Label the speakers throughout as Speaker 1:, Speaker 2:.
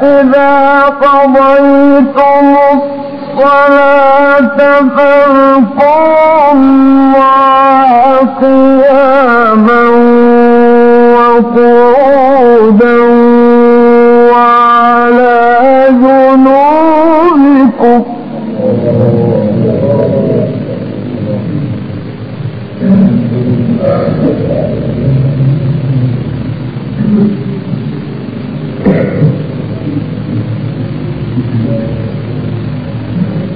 Speaker 1: فإذا قضيتم الصلاة فاذكروا الله قياما وقعودا وعلى جنوبكم. فإذا طمأنتم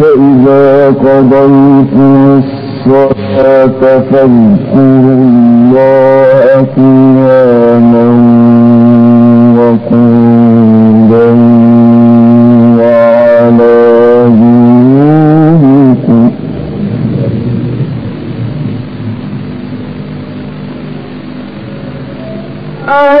Speaker 2: فإذا قضيتم الصلاة فاذكروا الله قياما